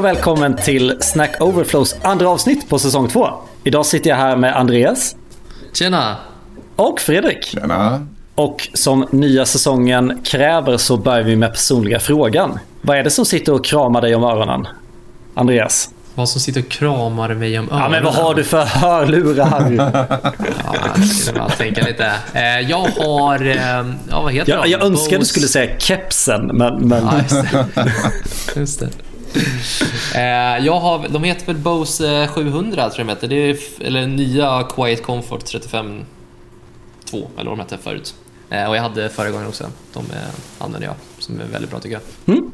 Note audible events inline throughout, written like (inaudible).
och välkommen till Snack Overflows andra avsnitt på säsong två. Idag sitter jag här med Andreas. Tjena! Och Fredrik. Tjena. Och som nya säsongen kräver så börjar vi med personliga frågan. Vad är det som sitter och kramar dig om öronen? Andreas? Vad som sitter och kramar mig om öronen? Ja, men vad har du för hörlurar? (laughs) ja, jag tänka lite. Eh, jag har... Eh, ja, vad heter jag, de? jag önskar du skulle säga kepsen, men... men... Ja, just det. just det. (laughs) Eh, jag har, de heter väl Bose 700 tror jag de heter. Det är, eller nya Quiet Comfort 35 2 eller vad de hette förut. Eh, och jag hade förra gången också. De eh, använder jag som är väldigt bra tycker jag. Mm.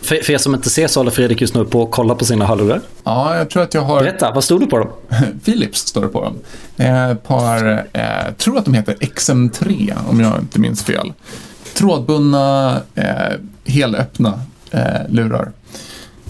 För, för er som inte ser så håller Fredrik just nu på att kolla på sina hörlurar. Ja, jag tror att jag har... Berätta, vad stod det på dem? (laughs) Philips står det på dem. Eh, par, eh, tror att de heter XM3 om jag inte minns fel. Trådbundna, eh, helöppna eh, lurar.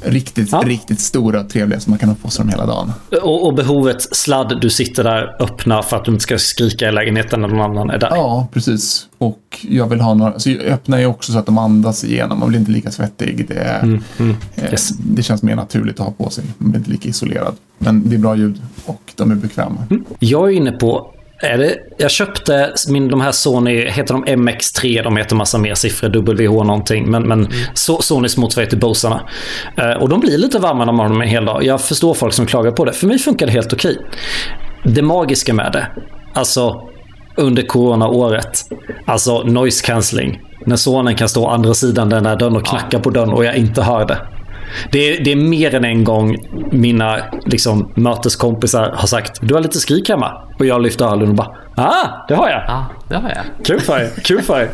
Riktigt, ja. riktigt stora och trevliga som man kan ha på sig dem hela dagen. Och, och, behovet sladd, du sitter där öppna för att du inte ska skrika i lägenheten när någon annan är där. Ja, precis. Och jag vill ha några, så öppna är också så att de andas igenom. Man blir inte lika svettig. Det, är, mm, mm, yes. det känns mer naturligt att ha på sig. Man blir inte lika isolerad. Men det är bra ljud och de är bekväma. Mm. Jag är inne på är det, jag köpte min, de här Sony, heter de MX3? De heter massa mer siffror, WH någonting. Men, men mm. so, Sonys motsvarighet till Bosarna. Uh, och de blir lite varma när man har dem en hel dag. Jag förstår folk som klagar på det. För mig funkar det helt okej. Det magiska med det, alltså under coronaåret, alltså noise cancelling. När sonen kan stå andra sidan den här dörren och knacka ja. på dörren och jag inte hör det. Det är, det är mer än en gång mina liksom, möteskompisar har sagt du har lite skrik hemma. Och jag lyfter hörluren och bara ah, det har jag. Ja, det har jag. Kul för er. Kul för er.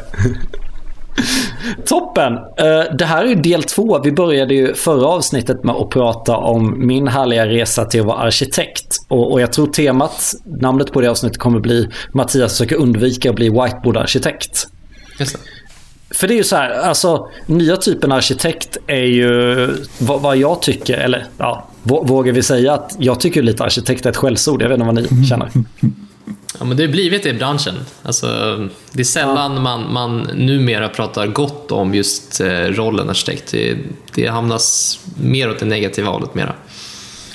(laughs) Toppen! Uh, det här är del två. Vi började ju förra avsnittet med att prata om min härliga resa till att vara arkitekt. Och, och jag tror temat, namnet på det avsnittet kommer bli Mattias försöker undvika att bli whiteboard-arkitekt. För det är ju så här, alltså nya typen arkitekt är ju vad, vad jag tycker, eller ja, vågar vi säga att jag tycker lite arkitekt är ett skällsord. Jag vet inte vad ni känner. Ja, men det har blivit det i branschen. Alltså, det är sällan ja. man, man numera pratar gott om just eh, rollen arkitekt. Det, det hamnas mer åt det negativa hållet mera.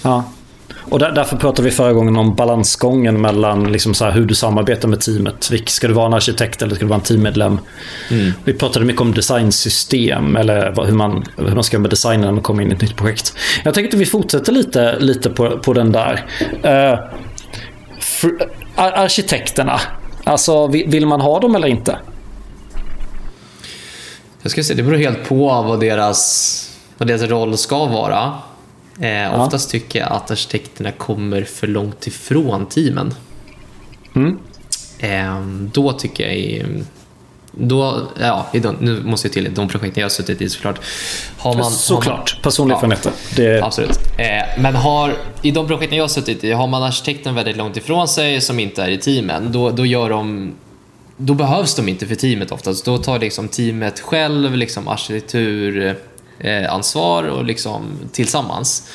Ja, och där, därför pratade vi förra gången om balansgången mellan liksom så hur du samarbetar med teamet. ska du vara en arkitekt eller ska du vara en teammedlem? Mm. Vi pratade mycket om designsystem eller hur man, hur man ska göra med designen när man kommer in i ett nytt projekt. Jag tänkte att vi fortsätter lite, lite på, på den där. Uh, för, arkitekterna, alltså vill man ha dem eller inte? Jag ska säga, det beror helt på vad deras, vad deras roll ska vara. Eh, ja. Oftast tycker jag att arkitekterna kommer för långt ifrån teamen. Mm. Eh, då tycker jag då, ja, nu måste jag till de projekten jag har suttit i såklart. Har man, såklart, har personlig erfarenhet. Det... Absolut. Eh, men har, i de projekten jag har suttit i, har man arkitekten väldigt långt ifrån sig som inte är i teamen, då, då gör de då behövs de inte för teamet oftast. Då tar liksom teamet själv liksom arkitektur, ansvar och liksom tillsammans.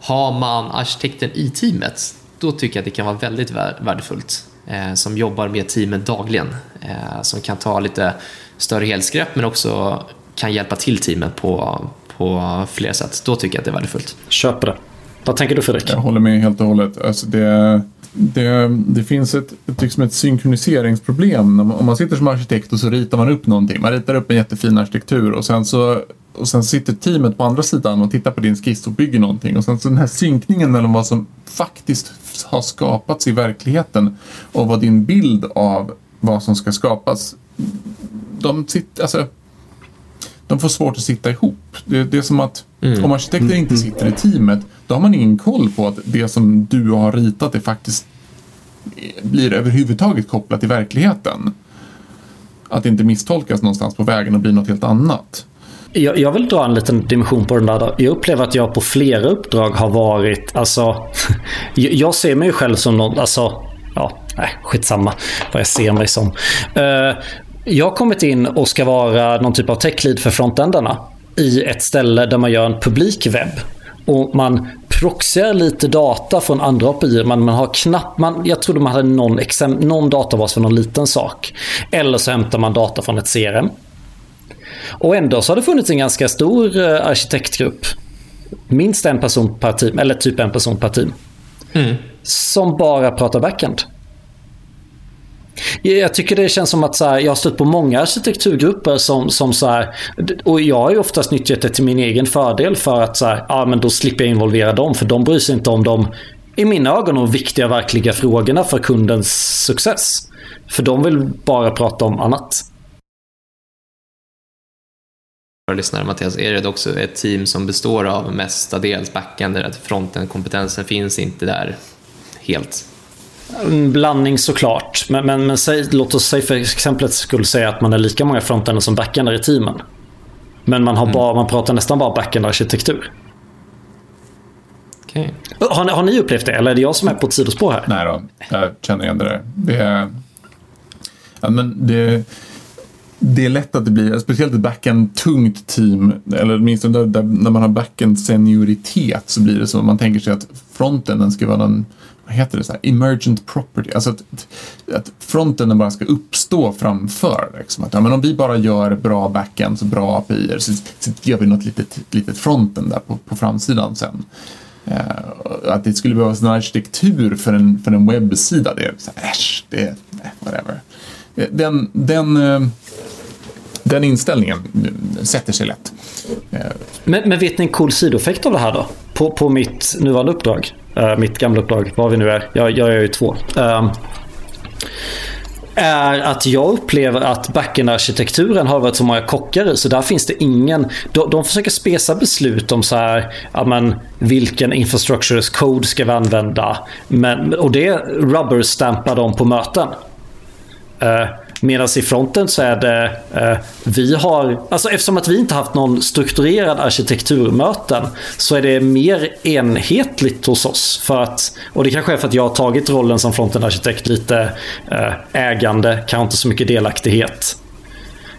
Har man arkitekten i teamet, då tycker jag att det kan vara väldigt värdefullt. Eh, som jobbar med teamet dagligen. Eh, som kan ta lite större helhetsgrepp men också kan hjälpa till teamet på, på flera sätt. Då tycker jag att det är värdefullt. Köper det. Vad tänker du Fredrik? Jag håller med helt och hållet. Alltså det, det, det finns ett, liksom ett synkroniseringsproblem. Om man sitter som arkitekt och så ritar man upp någonting. Man ritar upp en jättefin arkitektur och sen så och sen sitter teamet på andra sidan och tittar på din skiss och bygger någonting. Och sen så den här synkningen mellan vad som faktiskt har skapats i verkligheten och vad din bild av vad som ska skapas. De, sitter, alltså, de får svårt att sitta ihop. Det, det är som att mm. om arkitekter inte mm. sitter i teamet då har man ingen koll på att det som du har ritat är faktiskt blir överhuvudtaget kopplat till verkligheten. Att det inte misstolkas någonstans på vägen och blir något helt annat. Jag, jag, vill dra en liten dimension på den där. Jag upplever att jag på flera uppdrag har varit, alltså, (laughs) jag ser mig själv som någon, alltså, ja, nej, skitsamma vad jag ser mig som. Uh, jag har kommit in och ska vara någon typ av techlead för frontändarna i ett ställe där man gör en publik webb. Och man proxyar lite data från andra API. Man, man har knappt, man, jag trodde man hade någon, någon databas för någon liten sak. Eller så hämtar man data från ett CRM. Och ändå så har det funnits en ganska stor eh, arkitektgrupp minst en person per team, eller typ en person per team. Mm. Som bara pratar backend. Jag tycker det känns som att så här, jag har stött på många arkitekturgrupper som, som så här, och jag har ju oftast nyttjat det till min egen fördel för att så här, ja, men då slipper jag involvera dem för de bryr sig inte om de, i mina ögon, de viktiga verkliga frågorna för kundens success. För de vill bara prata om annat. Våra lyssnare Mattias, är det också ett team som består av mestadels backender, att fronten-kompetensen finns inte där helt? En blandning såklart. Men, men, men säg, låt oss säga för exemplets skull säga att man är lika många frontender som backender i teamen. Men man, har Mm. bara, man pratar nästan bara backend-arkitektur. Okej. Har, ni- har ni upplevt det? Eller är det jag som är på ett sidospår här? Nej då, jag känner igen det där. Det är, ja, men det, det är lätt att det blir, speciellt ett backend-tungt team, eller åtminstone där, där, när man har backend-senioritet så blir det så. Man tänker sig att fronten den ska vara någon, vad heter det, så här, emergent property. Alltså att, att fronten bara ska uppstå framför. Liksom. Att, ja, men om vi bara gör bra backends och bra API så, så gör vi något litet, litet fronten där på, på framsidan sen. Eh, att det skulle behövas en arkitektur för en, för en webbsida, det är så här, äsch, det är, eh, whatever. Den, den, eh, den inställningen sätter sig lätt. Eh, men, men vet ni en cool sidoeffekt av det här då? På, på mitt nuvarande uppdrag. Eh, mitt gamla uppdrag, vad vi nu är. Jag, jag är ju två. Ehm, är att jag upplever att backend-arkitekturen har varit så många kockar i, så där finns det ingen... De, de försöker spesa beslut om så här, ja, men, vilken infrastructure code ska vi använda. Men, och det rubber-stampar de på möten. Uh, Medan i fronten så är det, eh, vi har, alltså eftersom att vi inte haft någon strukturerad arkitekturmöten så är det mer enhetligt hos oss. För att, och det kanske är för att jag har tagit rollen som frontendarkitekt lite eh, ägande, kanske inte så mycket delaktighet.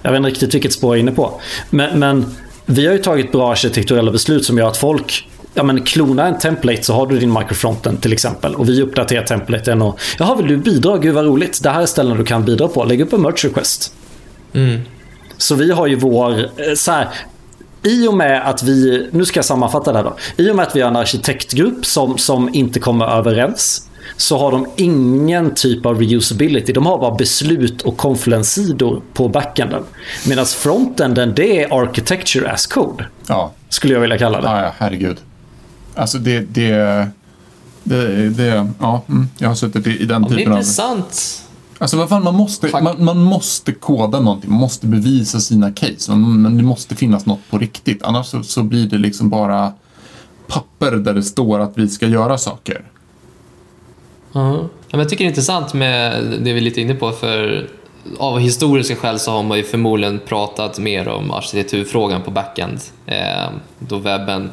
Jag vet inte riktigt vilket spår jag är inne på. Men, men vi har ju tagit bra arkitekturella beslut som gör att folk Ja men klona en template så har du din microfronten till exempel. Och vi uppdaterar templaten och Jaha vill du bidra? Gud vad roligt. Det här är ställen du kan bidra på. Lägg upp en merch request. Mm. Så vi har ju vår, eh, så här, i och med att vi, nu ska jag sammanfatta det här då. I och med att vi har en arkitektgrupp som, som inte kommer överens så har de ingen typ av reusability. De har bara beslut och confluence-sidor på backenden. Medan frontenden, det är architecture as code. ja, Skulle jag vilja kalla det. ja, ja, herregud. Alltså det, det, det, det ja, mm, jag har suttit i, i den Ja, det är typen av... intressant. Alltså vad fan, man måste, man, man måste koda någonting, man måste bevisa sina case. Men, men det måste finnas något på riktigt, annars så, så blir det liksom bara papper där det står att vi ska göra saker. Ja, men jag tycker det är intressant med det vi är lite inne på för av historiska skäl så har man ju förmodligen pratat mer om arkitekturfrågan på backend. Eh, då webben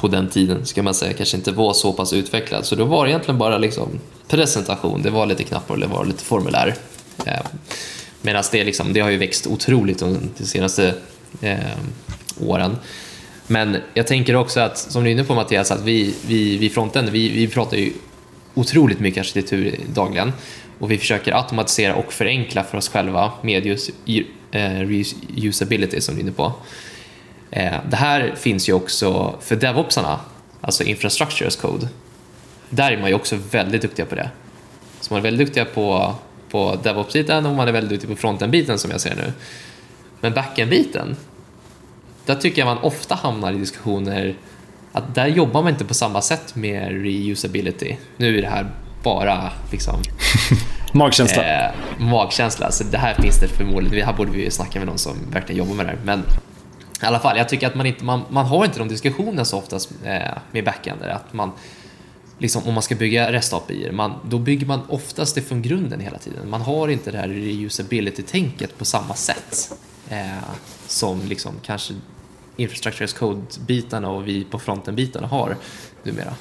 på den tiden ska man säga kanske inte var så pass utvecklad. Så då var det egentligen bara liksom presentation, det var lite knappar och det var lite formulär. Eh, Medan det, liksom, det har ju växt otroligt de senaste eh, åren. Men jag tänker också att, som du är inne på Mattias, att vi, vi, vi fronten, vi, vi pratar ju otroligt mycket arkitektur dagligen och vi försöker automatisera och förenkla för oss själva med just eh, reusability som du är inne på. Eh, det här finns ju också för DevOpsarna, alltså infrastructure as code. Där är man ju också väldigt duktiga på det. Så man är väldigt duktiga på, på DevOps-biten och man är väldigt duktig på fronten-biten som jag ser nu. Men backend-biten, där tycker jag man ofta hamnar i diskussioner att där jobbar man inte på samma sätt med reusability. Nu är det här bara liksom, (laughs) Magkänsla. eh, magkänsla, så det här finns det förmodligen. Det här borde vi snacka med någon som verkligen jobbar med det här. Men i alla fall, jag tycker att man inte, man, man har inte de diskussionerna så oftast eh, med backender. Att man, liksom, om man ska bygga rest API, man, då bygger man oftast det från grunden hela tiden. Man har inte det här reusability-tänket på samma sätt eh, som liksom kanske infrastructure as code-bitarna och vi på fronten-bitarna har numera.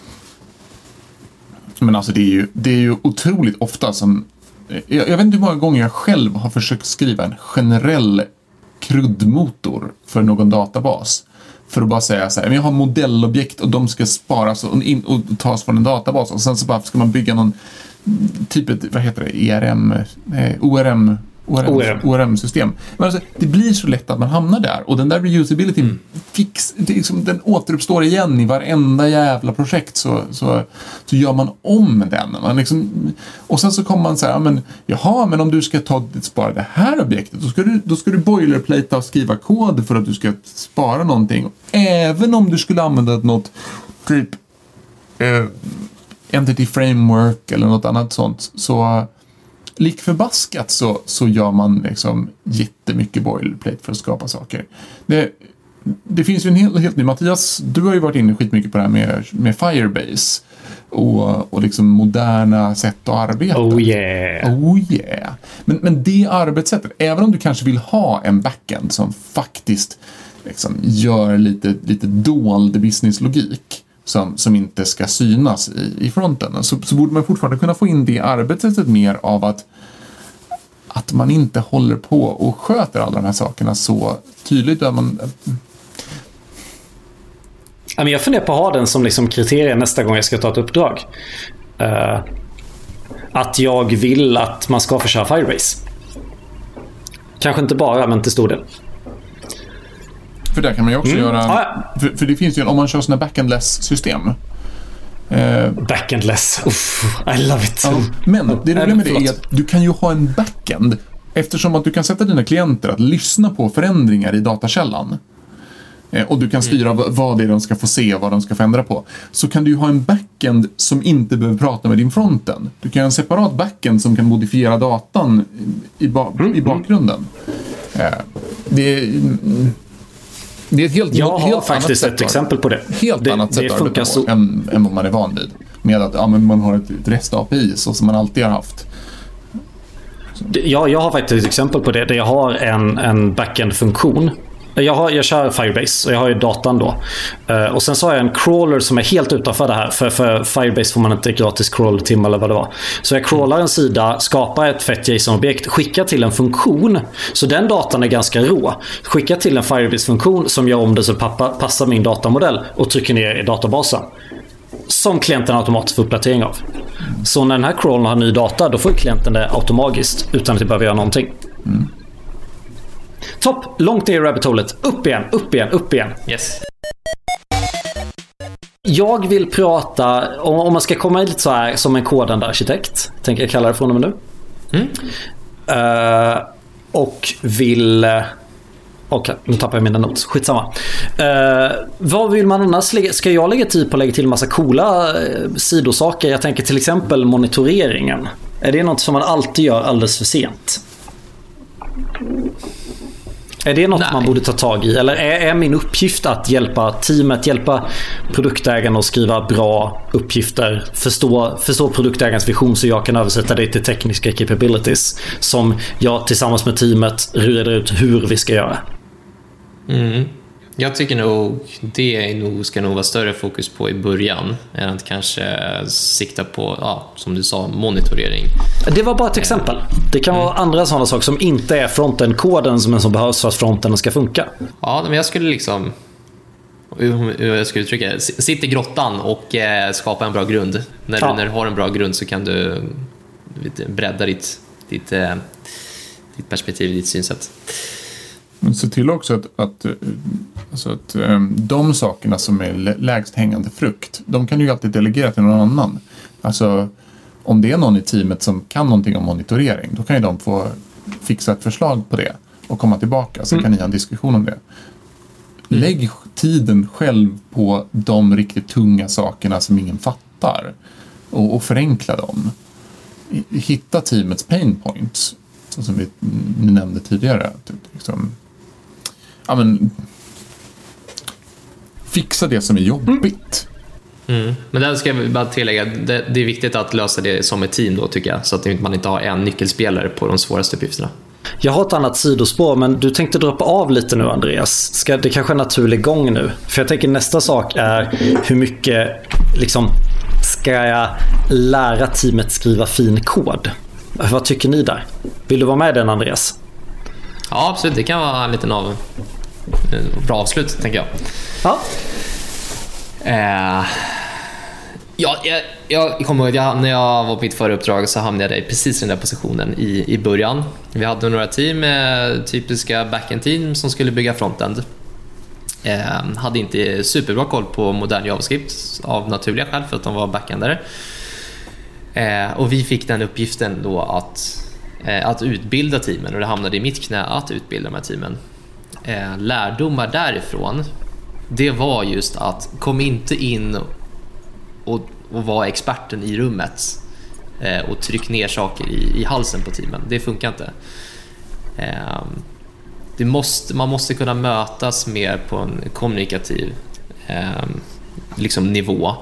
Men alltså det är ju, det är ju otroligt ofta som... Eh, jag, jag vet inte hur många gånger jag själv har försökt skriva en generell kruddmotor för någon databas. För att bara säga så här, jag har modellobjekt och de ska sparas och, in, och tas från en databas. Och sen så bara ska man bygga någon typ ett, vad heter det, ERM, eh, ORM ORM, ORM-system. Men alltså, det blir så lätt att man hamnar där och den där reusability mm. fix, liksom, den återuppstår igen i varenda jävla projekt så, så, så gör man om den. Man liksom, och sen så kommer man säga, men jaha, men om du ska ta, spara det här objektet, då ska du, då ska du boilerplata och skriva kod för att du ska spara någonting. Även om du skulle använda något typ eh, Entity Framework eller något annat sånt så lik förbaskat så, så gör man liksom jättemycket boilerplate för att skapa saker. Det, det finns ju en helt, helt ny, Mattias, du har ju varit inne skitmycket på det här med, med Firebase och, och liksom moderna sätt att arbeta. Oh yeah. Oh yeah. Men, men det arbetssättet, även om du kanske vill ha en backend som faktiskt liksom gör lite, lite dold businesslogik som, som inte ska synas i, i fronten. Så, så borde man fortfarande kunna få in det arbetssättet mer av att att man inte håller på och sköter alla de här sakerna så tydligt. Att man, jag funderar på att ha den som liksom kriterie nästa gång jag ska ta ett uppdrag. Uh, att jag vill att man ska få köra Firebase. Kanske inte bara, men till stor del. För där kan man ju också mm. göra... Ah, för, för, det finns ju, om man kör sådana backendless system. Eh, backendless. Uff, I love it. Ja, men det roliga med det är att du kan ju ha en backend eftersom att du kan sätta dina klienter att lyssna på förändringar i datakällan. Eh, och du kan styra mm. vad det är de ska få se och vad de ska få ändra på. Så kan du ju ha en backend som inte behöver prata med din fronten. Du kan ha en separat backend som kan modifiera datan i, ba mm. i bakgrunden. Eh, det är, det är ett helt, Jag har faktiskt ett exempel på det. Helt det, annat sätt arbeta på så... än, än vad man är van vid. Med att ja, men man har ett, ett REST-API så som man alltid har haft. Ja, jag har faktiskt ett exempel på det. Där jag har en, en backend-funktion jag, har, jag kör Firebase och jag har ju datan då. Uh, och sen så har jag en crawler som är helt utanför det här. För, för Firebase får man inte gratis crawl-tim eller vad det var. Så jag crawlar en sida, skapar ett fett JSON-objekt, skickar till en funktion. Så den datan är ganska rå. Skickar till en Firebase-funktion som gör om det så pappa, passar min datamodell och trycker ner i databasen. Som klienten automatiskt får uppdatering av. Så när den här crawlen har ny data, då får klienten det automatiskt utan att jag behöver göra någonting. Mm. Topp, långt ner i rabbit holet. Upp igen, upp igen, upp igen. Yes. Jag vill prata, om man ska komma lite så här som en kodande arkitekt, tänker jag kalla det från och med nu. Mm. Uh, och vill... Okej, okay, nu tappar jag mina notes. Skitsamma. Uh, vad vill man annars lägga? Ska jag lägga tid på att lägga till massa coola uh, sidosaker? Jag tänker till exempel monitoreringen. Är det något som man alltid gör alldeles för sent? Är det något Nej. man borde ta tag i? Eller är, är, min uppgift att hjälpa teamet, hjälpa produktägaren att skriva bra uppgifter, förstå, förstå produktägarens vision så jag kan översätta det till tekniska capabilities som jag tillsammans med teamet reder ut hur vi ska göra? Mm. Jag tycker nog det nog, ska nog vara större fokus på i början än att kanske sikta på, ja, som du sa, monitorering. Det var bara ett exempel. Det kan vara mm. andra sådana saker som inte är fronten-koden men som behövs för att fronten ska funka. Ja, men jag skulle liksom hur jag ska uttrycka det. Sitt i grottan och eh, skapa en bra grund. När, ja. du, när du har en bra grund så kan du bredda ditt, ditt, eh, ditt perspektiv, ditt synsätt. Men se till också att, att, eh, alltså att um, de sakerna som är lägst hängande frukt, de kan du ju alltid delegera till någon annan. Alltså om det är någon i teamet som kan någonting om monitorering, då kan ju de få fixa ett förslag på det och komma tillbaka, så mm. kan ni ha en diskussion om det. Mm. Lägg tiden själv på de riktigt tunga sakerna som ingen fattar och, och förenkla dem. Hitta teamets pain points, som vi nämnde tidigare. Liksom, ja, men, fixa det som är jobbigt. Mm. Men där ska jag bara tillägga, det, det, är viktigt att lösa det som ett team då tycker jag. Så att man inte har en nyckelspelare på de svåraste uppgifterna. Jag har ett annat sidospår, men du tänkte droppa av lite nu Andreas. Ska, det kanske är en naturlig gång nu. För jag tänker nästa sak är hur mycket liksom, ska jag lära teamet skriva fin kod? Vad tycker ni där? Vill du vara med den Andreas? Ja, absolut. Det kan vara en liten av, bra avslut, tänker jag. Ja. Eh, Ja, jag, jag kommer ihåg, jag, när jag var på mitt förra uppdrag så hamnade jag i precis den där positionen i, i början. Vi hade några team, eh, typiska backend-team som skulle bygga frontend. Eh, hade inte superbra koll på modern JavaScript av naturliga skäl för att de var backendare. Eh, och vi fick den uppgiften då att, eh, att utbilda teamen och det hamnade i mitt knä att utbilda de här teamen. Eh, lärdomar därifrån, det var just att kom inte in och, och var experten i rummet eh, och tryck ner saker i, i halsen på teamen. Det funkar inte. Eh, det måste, man måste kunna mötas mer på en kommunikativ eh, liksom nivå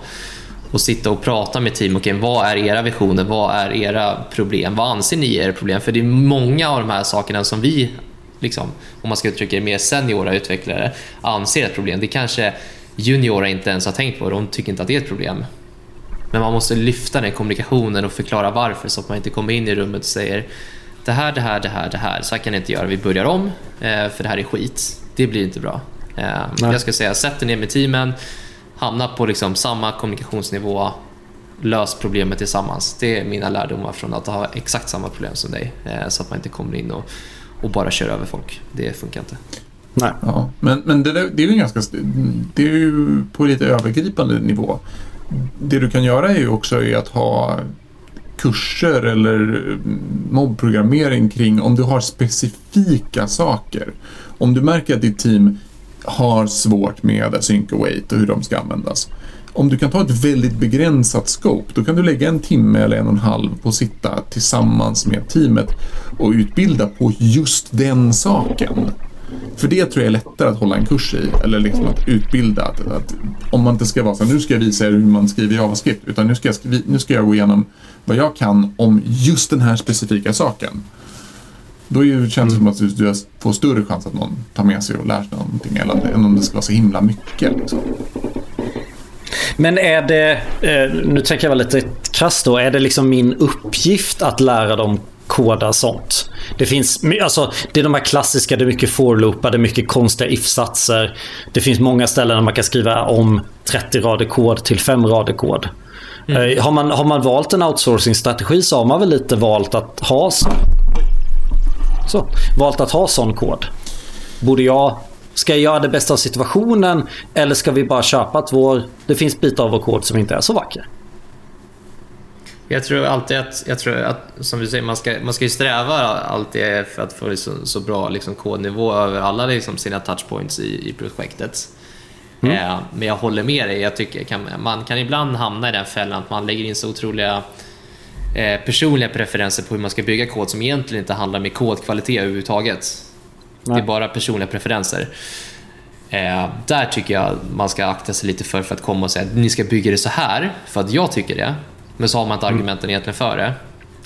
och sitta och prata med team. Okay, vad är era visioner? Vad är era problem? Vad anser ni är era problem? För det är många av de här sakerna som vi, liksom, om man ska uttrycka det mer seniora utvecklare, anser är ett problem. Det kanske juniora inte ens har tänkt på. De tycker inte att det är ett problem. Men man måste lyfta den kommunikationen och förklara varför så att man inte kommer in i rummet och säger det här, det här, det här, det här. Så här kan ni inte göra. Vi börjar om eh, för det här är skit. Det blir inte bra. Eh, jag ska säga, sätt er ner med teamen, hamna på liksom samma kommunikationsnivå, lös problemet tillsammans. Det är mina lärdomar från att ha exakt samma problem som dig. Eh, så att man inte kommer in och, och bara kör över folk. Det funkar inte. Nej. Ja, men men det, där, det är ju ganska... Det är ju på lite övergripande nivå. Det du kan göra är ju också att ha kurser eller mobbprogrammering kring om du har specifika saker. Om du märker att ditt team har svårt med async await och hur de ska användas. Om du kan ta ett väldigt begränsat scope, då kan du lägga en timme eller en och en halv på att sitta tillsammans med teamet och utbilda på just den saken. För det tror jag är lättare att hålla en kurs i, eller liksom att utbilda. Att, att om man inte ska vara så här, nu ska jag visa er hur man skriver JavaScript, utan nu ska, jag, skri- nu ska jag gå igenom vad jag kan om just den här specifika saken. Då är det, känns det som att du, du får större chans att någon tar med sig och lär sig någonting, eller, än om det ska vara så himla mycket. Liksom. Men är det, eh, nu tänker jag vara lite krasst då, är det liksom min uppgift att lära dem koda sånt. Det finns, alltså, det är de här klassiska, det är mycket for-loopar, det är mycket konstiga if-satser. Det finns många ställen där man kan skriva om 30 rader kod till 5 rader kod. Mm. Har, man, har man valt en outsourcing-strategi så har man väl lite valt att ha så, valt att ha sån kod. Borde jag Ska jag göra det bästa av situationen eller ska vi bara köpa att vår, det finns bitar av vår kod som inte är så vacker? Jag tror alltid att, jag tror att som du säger, man ska, man ska sträva alltid för att få så, så bra liksom, kodnivå över alla liksom, sina touchpoints i, i projektet. Mm. Eh, men jag håller med dig. Jag tycker kan, man kan ibland hamna i den fällan att man lägger in så otroliga eh, personliga preferenser på hur man ska bygga kod som egentligen inte handlar med kodkvalitet överhuvudtaget. Nej. Det är bara personliga preferenser. Eh, där tycker jag man ska akta sig lite för, för att komma och säga att ni ska bygga det så här för att jag tycker det. Men så har man inte mm. argumenten egentligen för det.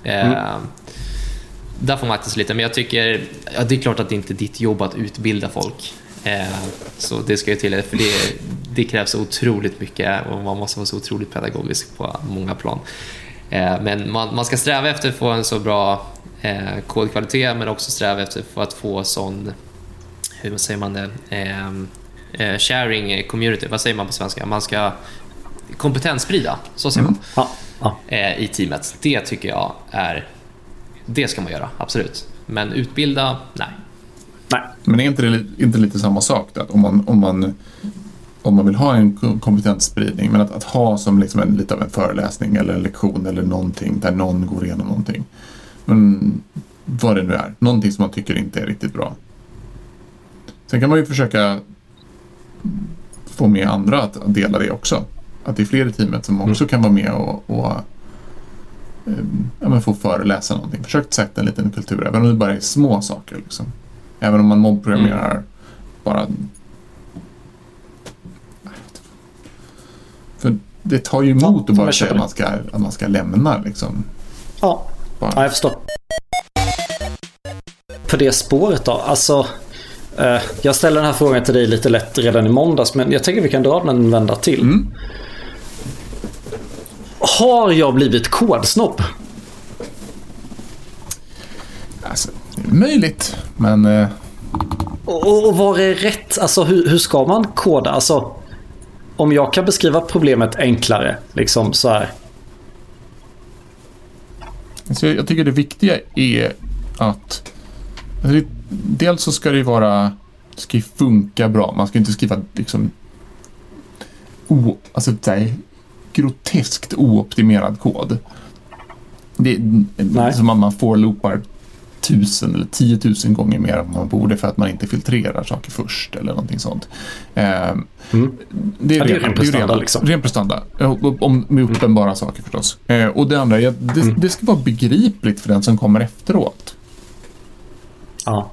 Eh, mm. Där får man akta sig lite, men jag tycker ja, det är klart att det inte är ditt jobb att utbilda folk. Eh, så det ska jag tillägga, för det, det krävs otroligt mycket och man måste vara så otroligt pedagogisk på många plan. Eh, men man, man ska sträva efter att få en så bra eh, kodkvalitet men också sträva efter att få sån, hur säger man det, eh, eh, sharing community, vad säger man på svenska? Man ska kompetenssprida, så säger man. Mm. Ja ja. Eh, i teamet. Det tycker jag är... Det ska man göra, absolut. Men utbilda, nej. Nej. Men är inte det inte lite samma sak? Då? Att om, man, om, man, om man vill ha en kompetensspridning, men att, att ha som liksom en, lite av en föreläsning eller en lektion eller någonting där någon går igenom någonting. Men vad det nu är, någonting som man tycker inte är riktigt bra. Sen kan man ju försöka få med andra att dela det också att det är fler i teamet som också mm. kan vara med och, och ehm, ja, men få föreläsa någonting. Försök sätta en liten kultur, även om det bara är små saker. Liksom. Även om man mobbprogrammerar mm. bara... För det tar ju emot ja, att bara säga att man, ska, att man ska lämna. Liksom. Ja. Ja, jag förstår. På det spåret då, alltså... Eh, jag ställer den här frågan till dig lite lätt redan i måndags, men jag tänker vi kan dra den en vända till. Mm. Har jag blivit kodsnobb? Alltså, möjligt, men... Eh... Och, och var är rätt? Alltså hur, hur ska man koda? Alltså, om jag kan beskriva problemet enklare, liksom så här. Så jag tycker det viktiga är att alltså dels så ska det vara, det ska funka bra. Man ska inte skriva liksom o, alltså här, groteskt ooptimerad kod. Det, Nej. som man, man får loopar tusen eller tiotusen gånger mer än man borde för att man inte filtrerar saker först eller någonting sånt. Eh, Mm. det är, Ja, det är ren, ren prestanda, ren, liksom. ren prestanda. Ja, Om, med uppenbara saker förstås. Eh, och det andra är att det, Mm. det ska vara begripligt för den som kommer efteråt. Ja.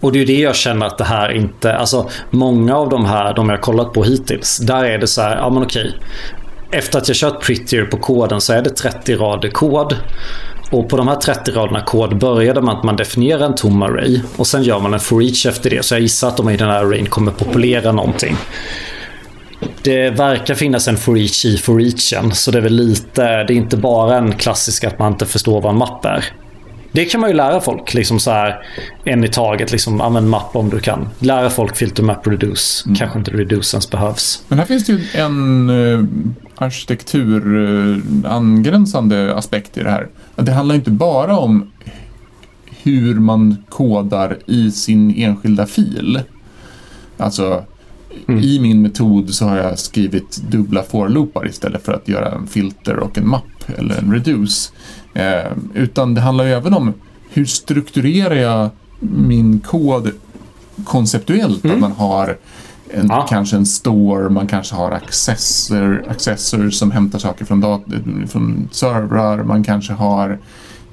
Och det är ju det jag känner att det här inte... Alltså, många av de här, de jag har kollat på hittills, där är det så här, ja men okej. Efter att jag kört Prettier på koden så är det 30 rader kod. Och på de här 30 raderna kod började man att man definierar en tom array och sen gör man en for each efter det. Så jag gissar att de i den här arrayn kommer populera någonting. Det verkar finnas en for each i for eachen, så det är väl lite, det är inte bara en klassisk att man inte förstår vad en mapp är. Det kan man ju lära folk, liksom så här en i taget, liksom använd mapp om du kan. Lära folk filter map reduce, kanske inte reduce ens behövs. Men här finns det ju en uh, arkitektur uh, angränsande aspekt i det här. Att Det handlar inte bara om hur man kodar i sin enskilda fil. Alltså, i min metod så har jag skrivit dubbla for-loopar istället för att göra en filter och en mapp eller en reduce. Eh, utan det handlar ju även om hur strukturerar jag min kod konceptuellt? Att man har en, Ja. kanske en store, man kanske har accessor, accessor som hämtar saker från, dat- från servrar, man kanske har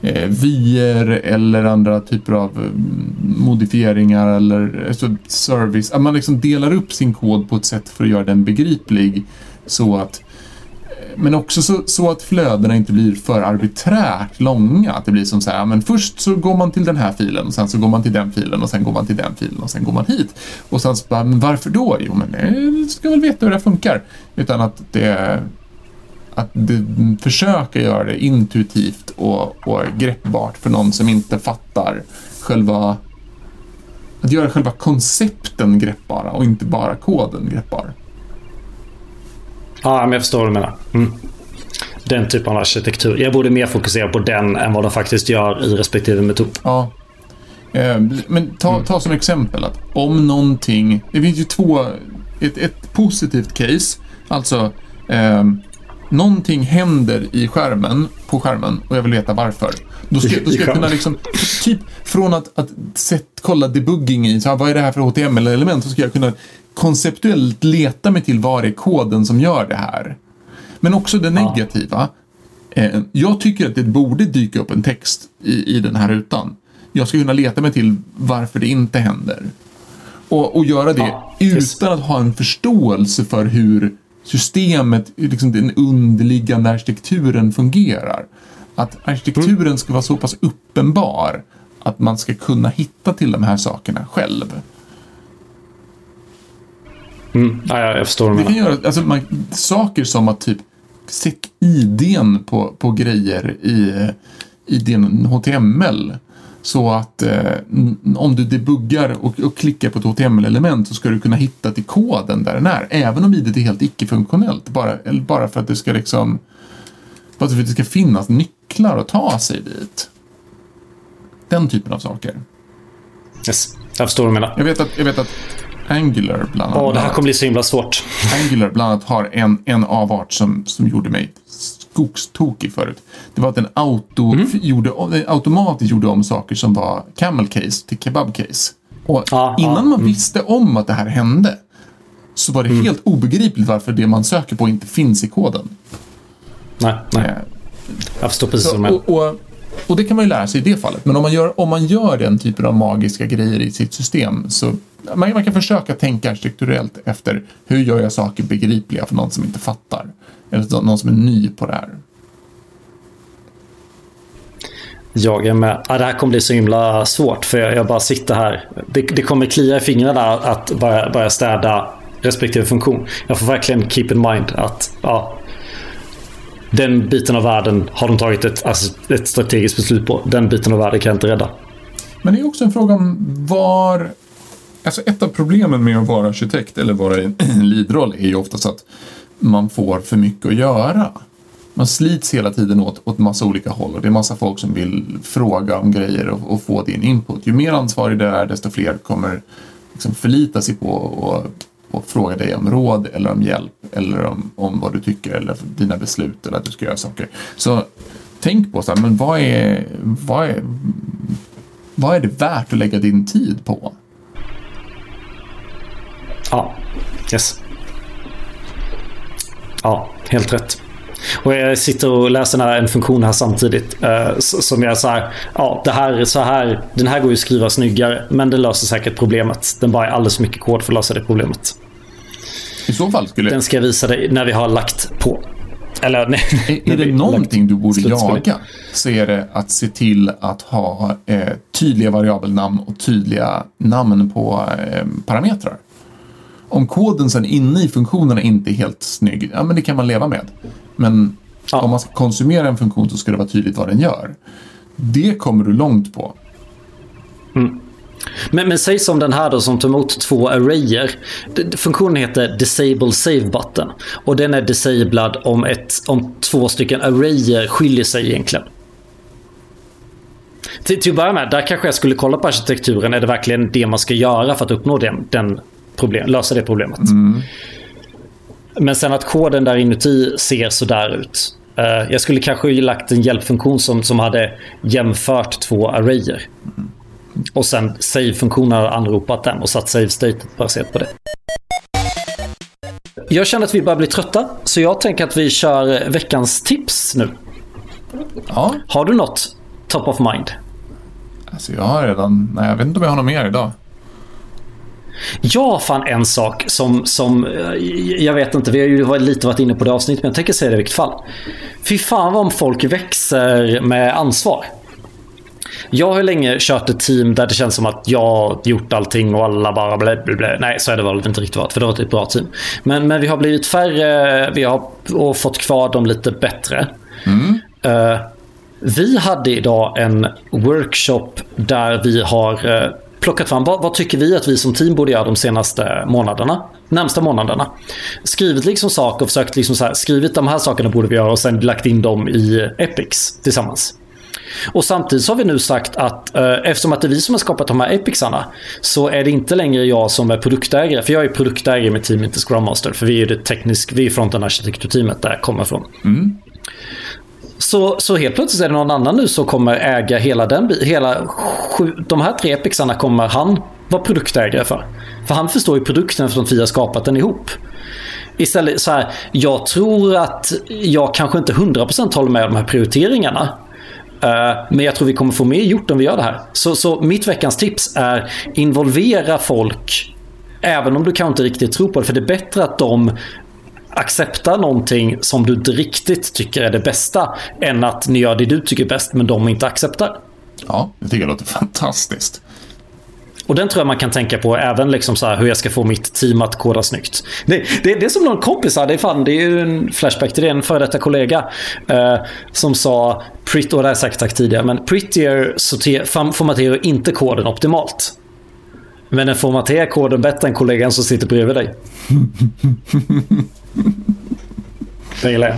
eh, vier eller andra typer av mm, modifieringar eller alltså, service. Att man liksom delar upp sin kod på ett sätt för att göra den begriplig så att men också så, så att flödena inte blir för arbiträrt långa. Att det blir som så här, men först så går man till den här filen och sen så går man till den filen och sen går man till den filen och sen går man hit. Och sen så bara, men varför då? Jo, men eh, du ska väl veta hur det funkar. Utan att det att det, mm, försöka göra det intuitivt och, och greppbart för någon som inte fattar själva att göra själva koncepten greppbara och inte bara koden greppbar. Ja, men jag förstår vad du menar. Mm. Den typen av arkitektur. Jag borde mer fokusera på den än vad de faktiskt gör i respektive metod. Ja. Eh, Men ta, ta som exempel att om någonting, det finns ju två, ett, ett positivt case, alltså eh, någonting händer i skärmen, på skärmen och jag vill veta varför. Då ska, då ska (laughs) jag kunna liksom, typ från att, att sett, kolla debugging i, så här, vad är det här för HTML-element, så ska jag kunna konceptuellt leta mig till det är koden som gör det här. Men också det negativa. Eh, jag tycker att det borde dyka upp en text i, i den här rutan. Jag ska kunna leta mig till varför det inte händer. Och, och göra det Ja, utan att ha en förståelse för hur systemet, liksom den underliggande arkitekturen fungerar. Att arkitekturen ska vara så pass uppenbar att man ska kunna hitta till de här sakerna själv. Mm. Ja, ja, jag förstår Det kan göra, alltså man, saker som att typ sätt IDn på, på grejer i, i din HTML. Så att eh, om du debuggar och, och klickar på ett HTML-element så ska du kunna hitta till koden där den är. Även om IDet är helt icke-funktionellt. Bara, eller bara för att det ska liksom... Bara för att det ska finnas nycklar att ta sig dit. Den typen av saker. Yes. Jag förstår vad du menar. Jag vet att, jag vet att Angular bland annat. Åh, det här kommer bli så himla svårt. Angular bland annat har en, en avart som, som gjorde mig skogstokig förut. Det var att den auto, Mm. gjorde, den automatiskt gjorde om saker som var camel case till kebab case. Och Ja, innan ja, man mm. visste om att det här hände så var det helt obegripligt varför det man söker på inte finns i koden. Nej, nej. Eh, Jag förstår precis så, vad du menar och, det kan man ju lära sig i det fallet. Men om man gör, om man gör den typen av magiska grejer i sitt system så man, man kan försöka tänka strukturellt efter hur gör jag saker begripliga för någon som inte fattar. Eller någon som är ny på det här. Jag är med. Ja, det här kommer bli så himla svårt för jag, jag bara sitter här. Det, det kommer klia i fingrarna att börja, börja städa respektive funktion. Jag får verkligen keep in mind att ja, den biten av världen har de tagit ett, alltså, ett strategiskt beslut på. Den biten av världen kan jag inte rädda. Men det är också en fråga om var Alltså ett av problemen med att vara arkitekt eller vara i en (clears throat) leadroll är ju oftast att man får för mycket att göra. Man slits hela tiden åt, åt massa olika håll och det är massa folk som vill fråga om grejer och, och få din input. Ju mer ansvarig du är desto fler kommer liksom förlita sig på och, och fråga dig om råd eller om hjälp eller om, om vad du tycker eller dina beslut eller att du ska göra saker. Så tänk på så här, men vad är, vad är, vad är det värt att lägga din tid på? Ja, yes. Ja, helt rätt. Och jag sitter och läser en funktion här samtidigt. Eh, som jag så här, ja, det här, så här, den här går ju att skriva snyggare, men den löser säkert problemet. Den bara är alldeles för mycket kod för att lösa det problemet. I så fall skulle... Den ska jag visa dig när vi har lagt på. Eller, nej, (laughs) är, är det någonting du borde jaga så är det att se till att ha eh, tydliga variabelnamn och tydliga namn på eh, parametrar. Om koden sen inne i funktionerna inte är helt snygg, ja men det kan man leva med. Men ja. om man ska konsumera en funktion så ska det vara tydligt vad den gör. Det kommer du långt på. Mm. Men, men säg som den här då som tar emot två arrayer. Funktionen heter Disable Save Button. Och den är disabled om, ett, om två stycken arrayer skiljer sig egentligen. Till, till att börja med, där kanske jag skulle kolla på arkitekturen. Är det verkligen det man ska göra för att uppnå den, den problem, lösa det problemet? Mm. Men sen att koden där inuti ser sådär ut. Uh, jag skulle kanske lagt en hjälpfunktion som, som hade jämfört två arrayer. Mm. Och sen save-funktionen har anropat den och satt save-statet baserat på det. Jag känner att vi börjar bli trötta, så jag tänker att vi kör veckans tips nu. Ja. Har du något top of mind? Alltså jag har redan... Nej, jag vet inte om jag har något mer idag. Jag fann en sak som, som eh, jag vet inte, vi har ju lite varit inne på det avsnittet, men jag tänker säga det i vilket fall. Fy fan vad om folk växer med ansvar. Jag har länge kört ett team där det känns som att jag gjort allting och alla bara blä, blä, blä. Nej, så är det väl inte riktigt varit, för det har varit ett bra team. Men, men vi har blivit färre vi har, och fått kvar dem lite bättre. Mm. Uh, vi hade idag en workshop där vi har uh, plockat fram vad, vad, tycker vi att vi som team borde göra de senaste månaderna. Närmsta månaderna. Skrivit liksom saker och försökt liksom så här, skrivit de här sakerna borde vi göra och sen lagt in dem i Epics tillsammans. Och samtidigt så har vi nu sagt att eh, eftersom att det är vi som har skapat de här epicsarna så är det inte längre jag som är produktägare. För jag är produktägare med team, inte Scrum Master. För vi är det tekniska, vi är fronten arkitekturteamet där jag kommer ifrån. Mm. Så, så helt plötsligt är det någon annan nu som kommer äga hela den hela sju, De här tre epicsarna kommer han vara produktägare för. För han förstår ju produkten att vi har skapat den ihop. Istället så här, jag tror att jag kanske inte 100% håller med om de här prioriteringarna. Eh, men jag tror vi kommer få mer gjort om vi gör det här. Så, så mitt veckans tips är involvera folk Även om du kanske inte riktigt tror på det. För det är bättre att de accepterar någonting som du inte riktigt tycker är det bästa. Än att ni gör det du tycker är bäst men de inte accepterar. Ja, det tycker jag låter (laughs) fantastiskt. Och den tror jag man kan tänka på även liksom så hur jag ska få mitt team att koda snyggt. Det, det, det är som någon kompis här, det är, fan, det är ju en flashback till det, en före detta kollega. Eh, som sa, Prit, och det har jag säkert sagt tidigare, men Prettier sorter, formaterar inte koden optimalt. Men den formaterar koden bättre än kollegan som sitter bredvid dig. (laughs) det gillar jag.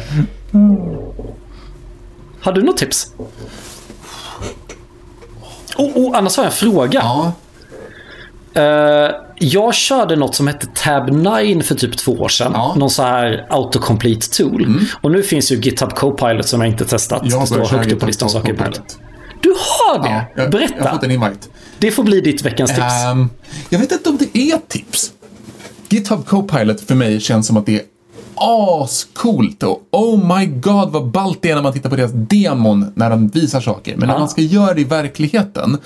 Har du något tips? Oh, oh, annars har jag en fråga. Ja. Uh, jag körde något som hette Tab 9 för typ två år sedan. Ja. Någon så här autocomplete tool. Mm. Och nu finns ju GitHub Copilot som jag inte testat. Jag står högt upp på listan saker på Du har det? Ja, jag, Berätta. Jag har fått en invite. Det får bli ditt veckans tips. Um, jag vet inte om det är tips. GitHub Copilot för mig känns som att det är ascoolt och oh my god vad ballt det är när man tittar på deras demon när de visar saker. Men när man ska göra det i verkligheten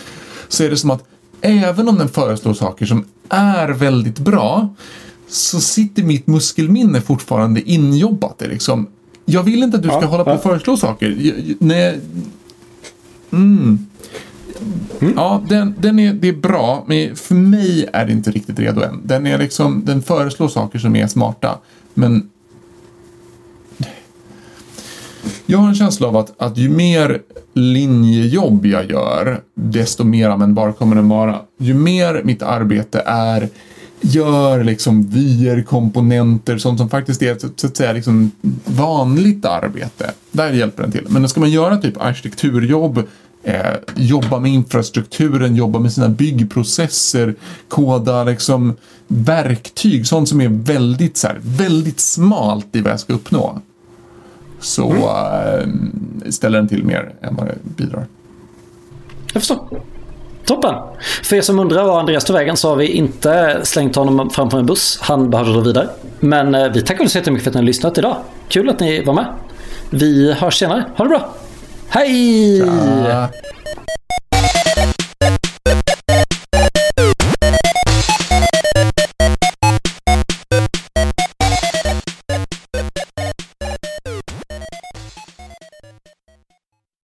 så är det som att även om den föreslår saker som är väldigt bra så sitter mitt muskelminne fortfarande injobbat. Liksom. Jag vill inte att du ska ja, hålla på och föreslå saker. Jag, nej. Mm. Mm. Ja, den, den är, det är bra, men för mig är det inte riktigt redo än. Den, är liksom, den föreslår saker som är smarta, men jag har en känsla av att, att ju mer linjejobb jag gör, desto mer användbar kommer den vara. Ju mer mitt arbete är gör liksom vyer, komponenter, sånt som faktiskt är så att säga liksom vanligt arbete. Där hjälper den till. Men ska man göra typ arkitekturjobb, eh, jobba med infrastrukturen, jobba med sina byggprocesser, koda liksom verktyg, sånt som är väldigt, så här, väldigt smalt i vad jag ska uppnå. Så mm. ställer den till mer än vad det bidrar. Jag förstår. Toppen! För er som undrar var Andreas tog vägen så har vi inte slängt honom framför en buss. Han behövde dra vidare. Men eh, vi tackar så jättemycket för att ni har lyssnat idag. Kul att ni var med. Vi hörs senare. Ha det bra! Hej! Tja.